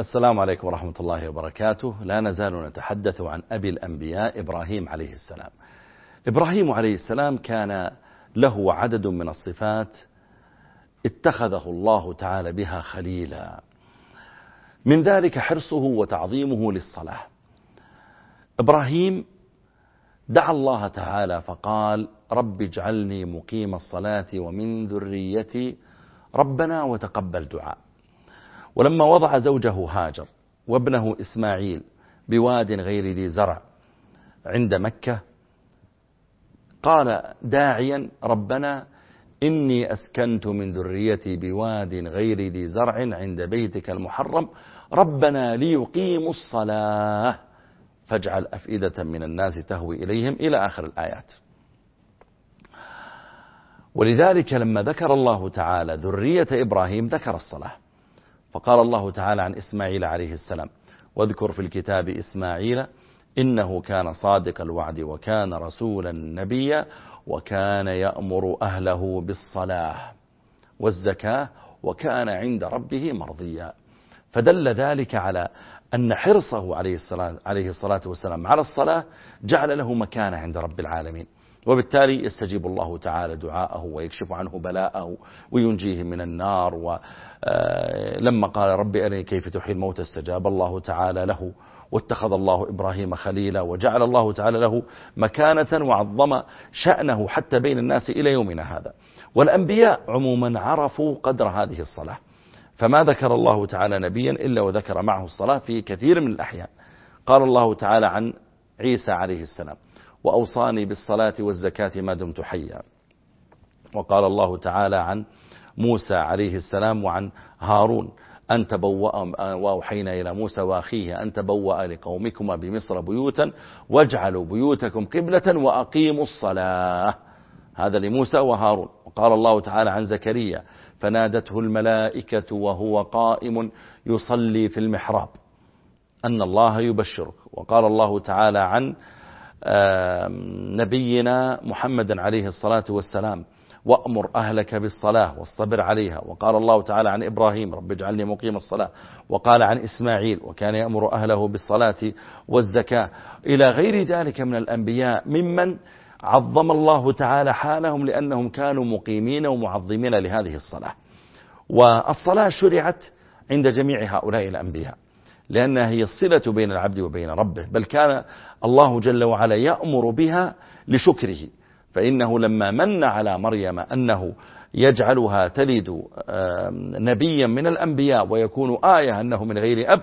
السلام عليكم ورحمة الله وبركاته. لا نزال نتحدث عن أبي الأنبياء إبراهيم عليه السلام. إبراهيم عليه السلام كان له عدد من الصفات اتخذه الله تعالى بها خليلا. من ذلك حرصه وتعظيمه للصلاة. إبراهيم دعا الله تعالى فقال رب اجعلني مقيم الصلاة ومن ذريتي ربنا وتقبل دعاء. ولما وضع زوجه هاجر وابنه إسماعيل بواد غير ذي زرع عند مكة قال داعيا ربنا إني أسكنت من ذريتي بواد غير ذي زرع عند بيتك المحرم ربنا ليقيموا الصلاة فاجعل أفئدة من الناس تهوي إليهم إلى آخر الآيات. ولذلك لما ذكر الله تعالى ذرية إبراهيم ذكر الصلاة. فقال الله تعالى عن إسماعيل عليه السلام واذكر في الكتاب إسماعيل إنه كان صادق الوعد وكان رسولا نبيا وكان يأمر أهله بالصلاة والزكاة وكان عند ربه مرضيا. فدل ذلك على أن حرصه عليه الصلاة, عليه الصلاة والسلام على الصلاة جعل له مكانة عند رب العالمين. وبالتالي يستجيب الله تعالى دعاءه ويكشف عنه بلاءه وينجيه من النار ولما قال رب أرني كيف تحيي الموت استجاب الله تعالى له واتخذ الله إبراهيم خليلا وجعل الله تعالى له مكانة وعظم شأنه حتى بين الناس إلى يومنا هذا. والأنبياء عموما عرفوا قدر هذه الصلاة. فما ذكر الله تعالى نبيا إلا وذكر معه الصلاة في كثير من الأحيان. قال الله تعالى عن عيسى عليه السلام. وأوصاني بالصلاة والزكاة ما دمت حيا. وقال الله تعالى عن موسى عليه السلام وعن هارون أن تبوأ وأوحينا إلى موسى وأخيه أن تبوأ لقومكما بمصر بيوتا واجعلوا بيوتكم قبلة وأقيموا الصلاة. هذا لموسى وهارون. وقال الله تعالى عن زكريا فنادته الملائكة وهو قائم يصلي في المحراب. أن الله يبشرك. وقال الله تعالى عن نبينا محمد عليه الصلاة والسلام وأمر أهلك بالصلاة واصطبر عليها. وقال الله تعالى عن إبراهيم رب اجعلني مقيم الصلاة. وقال عن إسماعيل وكان يأمر أهله بالصلاة والزكاة. إلى غير ذلك من الأنبياء ممن عظم الله تعالى حالهم لأنهم كانوا مقيمين ومعظمين لهذه الصلاة. والصلاة شرعت عند جميع هؤلاء الأنبياء. لأنها هي الصلة بين العبد وبين ربه بل كان الله جل وعلا يأمر بها لشكره. فإنه لما من على مريم أنه يجعلها تلد نبيا من الأنبياء ويكون آية أنه من غير أب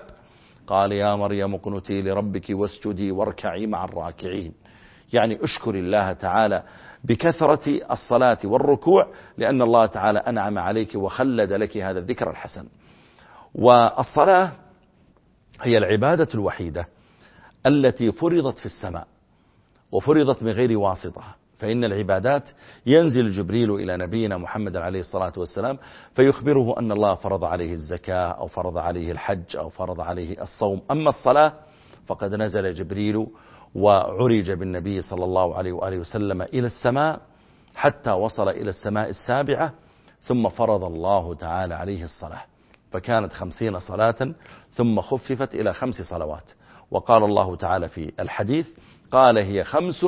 قال يا مريم اقنتي لربك واسجدي واركعي مع الراكعين. يعني اشكر الله تعالى بكثرة الصلاة والركوع لأن الله تعالى أنعم عليك وخلد لك هذا الذكر الحسن. والصلاة هي العبادة الوحيدة التي فرضت في السماء وفرضت من غير واسطة. فإن العبادات ينزل جبريل إلى نبينا محمد عليه الصلاة والسلام فيخبره أن الله فرض عليه الزكاة أو فرض عليه الحج أو فرض عليه الصوم. أما الصلاة فقد نزل جبريل وعرج بالنبي صلى الله عليه وآله وسلم إلى السماء حتى وصل إلى السماء السابعة ثم فرض الله تعالى عليه الصلاة. فكانت خمسين صلاة ثم خففت إلى خمس صلوات. وقال الله تعالى في الحديث قال هي خمس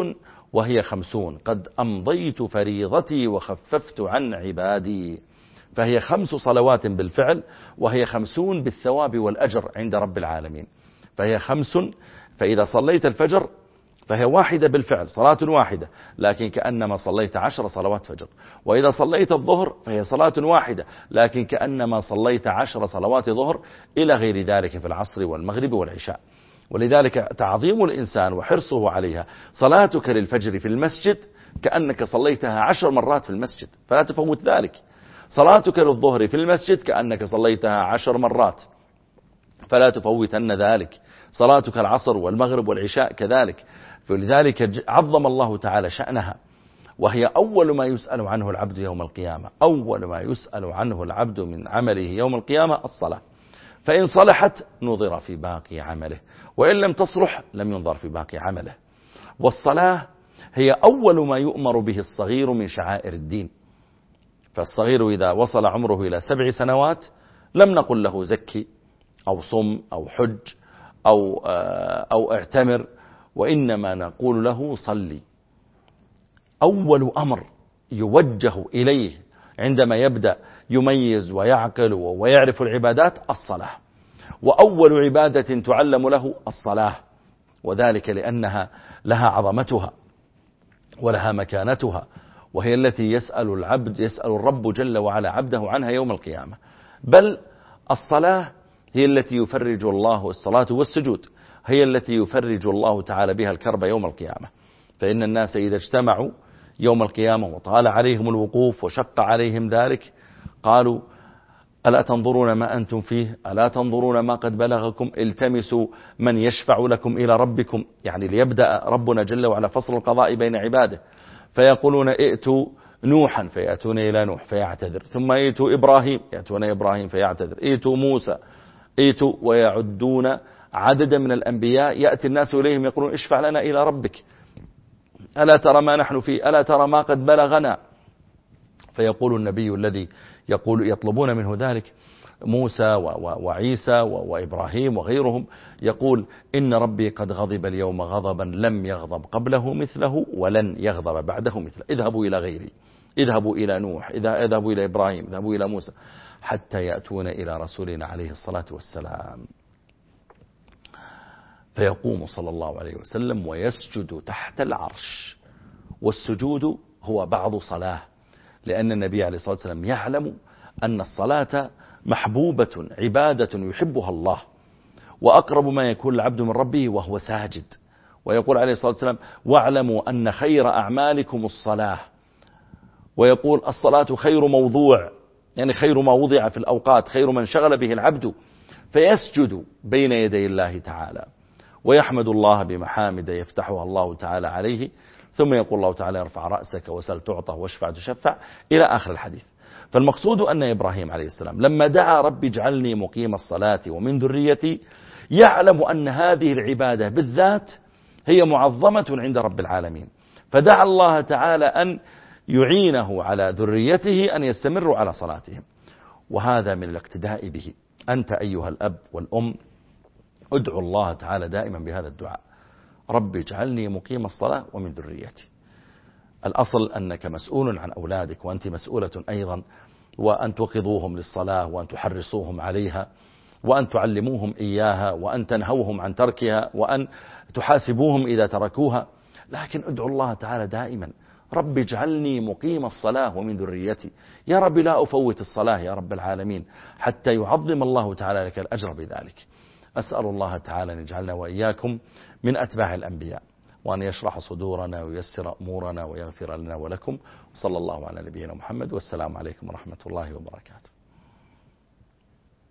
وهي خمسون. قد أمضيت فريضتي وخففت عن عبادي. فهي خمس صلوات بالفعل وهي خمسون بالثواب والأجر عند رب العالمين. فهي خمس فإذا صليت الفجر فهي واحدة بالفعل صلاة واحدة لكن كأنما صليت عشر صلوات فجر. وإذا صليت الظهر فهي صلاة واحدة لكن كأنما صليت عشر صلوات ظهر إلى غير ذلك في العصر والمغرب والعشاء. ولذلك تعظيم الإنسان وحرصه عليها صلاتك للفجر في المسجد كأنك صليتها عشر مرات في المسجد فلا تفوت ذلك. صلاتك للظهر في المسجد كأنك صليتها عشر مرات فلا تفوتن ذلك. صلاتك العصر والمغرب والعشاء كذلك. فلذلك عظم الله تعالى شأنها. وهي أول ما يسأل عنه العبد يوم القيامة. أول ما يسأل عنه العبد من عمله يوم القيامة الصلاة. فإن صلحت نظر في باقي عمله. وإن لم تصلح لم ينظر في باقي عمله. والصلاة هي أول ما يؤمر به الصغير من شعائر الدين. فالصغير إذا وصل عمره إلى سبع سنوات لم نقل له زكي أو صم أو حج أو, آه، أو اعتمر وإنما نقول له صلي. أول أمر يوجه إليه عندما يبدأ يميز ويعقل ويعرف العبادات الصلاة. وأول عبادة تعلم له الصلاة وذلك لأنها لها عظمتها ولها مكانتها وهي التي يسأل العبد يسأل الرب جل وعلا عبده عنها يوم القيامة. بل الصلاة هي التي يفرج الله الصلاة والسجود هي التي يفرج الله تعالى بها الكرب يوم القيامة. فإن الناس إذا اجتمعوا يوم القيامة وطال عليهم الوقوف وشق عليهم ذلك قالوا ألا تنظرون ما أنتم فيه؟ ألا تنظرون ما قد بلغكم؟ التمسوا من يشفع لكم إلى ربكم. يعني ليبدأ ربنا جل وعلا فصل القضاء بين عباده. فيقولون ائتوا نوحا. فيأتون إلى نوح فيعتذر. ثم ائتوا إبراهيم. يأتون إبراهيم فيعتذر. ائتوا موسى. ائتوا ويعدون عددا من الأنبياء. يأتي الناس إليهم يقولون اشفع لنا إلى ربك. ألا ترى ما نحن فيه؟ ألا ترى ما قد بلغنا؟ فيقول النبي الذي يقول يطلبون منه ذلك موسى وعيسى وإبراهيم وغيرهم يقول إن ربي قد غضب اليوم غضبا لم يغضب قبله مثله ولن يغضب بعده مثله. اذهبوا إلى غيري. اذهبوا إلى نوح اذهبوا إلى إبراهيم اذهبوا إلى موسى حتى يأتون إلى رسولنا عليه الصلاة والسلام. فيقوم صلى الله عليه وسلم ويسجد تحت العرش. والسجود هو بعض صلاة لأن النبي عليه الصلاة والسلام يعلم أن الصلاة محبوبة عبادة يحبها الله. وأقرب ما يكون العبد من ربه وهو ساجد. ويقول عليه الصلاة والسلام واعلموا أن خير أعمالكم الصلاة. ويقول الصلاة خير موضوع يعني خير ما وضع في الأوقات خير من شغل به العبد فيسجد بين يدي الله تعالى ويحمد الله بمحامد يفتحها الله تعالى عليه ثم يقول الله تعالى ارفع رأسك وسل تعطى واشفع تشفع إلى آخر الحديث. فالمقصود أن إبراهيم عليه السلام لما دعا رب اجعلني مقيم الصلاة ومن ذريتي يعلم أن هذه العبادة بالذات هي معظمة عند رب العالمين. فدعا الله تعالى أن يعينه على ذريته أن يستمروا على صلاتهم. وهذا من الاقتداء به. أنت أيها الأب والأم ادعو الله تعالى دائما بهذا الدعاء. رب اجعلني مقيم الصلاة ومن ذريتي. الأصل أنك مسؤول عن أولادك وأنت مسؤولة أيضا وأن توقظوهم للصلاة وأن تحرصوهم عليها وأن تعلموهم إياها وأن تنهوهم عن تركها وأن تحاسبوهم إذا تركوها. لكن ادعو الله تعالى دائما رب اجعلني مقيم الصلاة ومن ذريتي. يا رب لا أفوت الصلاة يا رب العالمين حتى يعظم الله تعالى لك الأجر بذلك. أسأل الله تعالى أن يجعلنا وإياكم من أتباع الأنبياء وأن يشرح صدورنا ويسر أمورنا ويغفر لنا ولكم. صلى الله على نبينا محمد والسلام عليكم ورحمة الله وبركاته.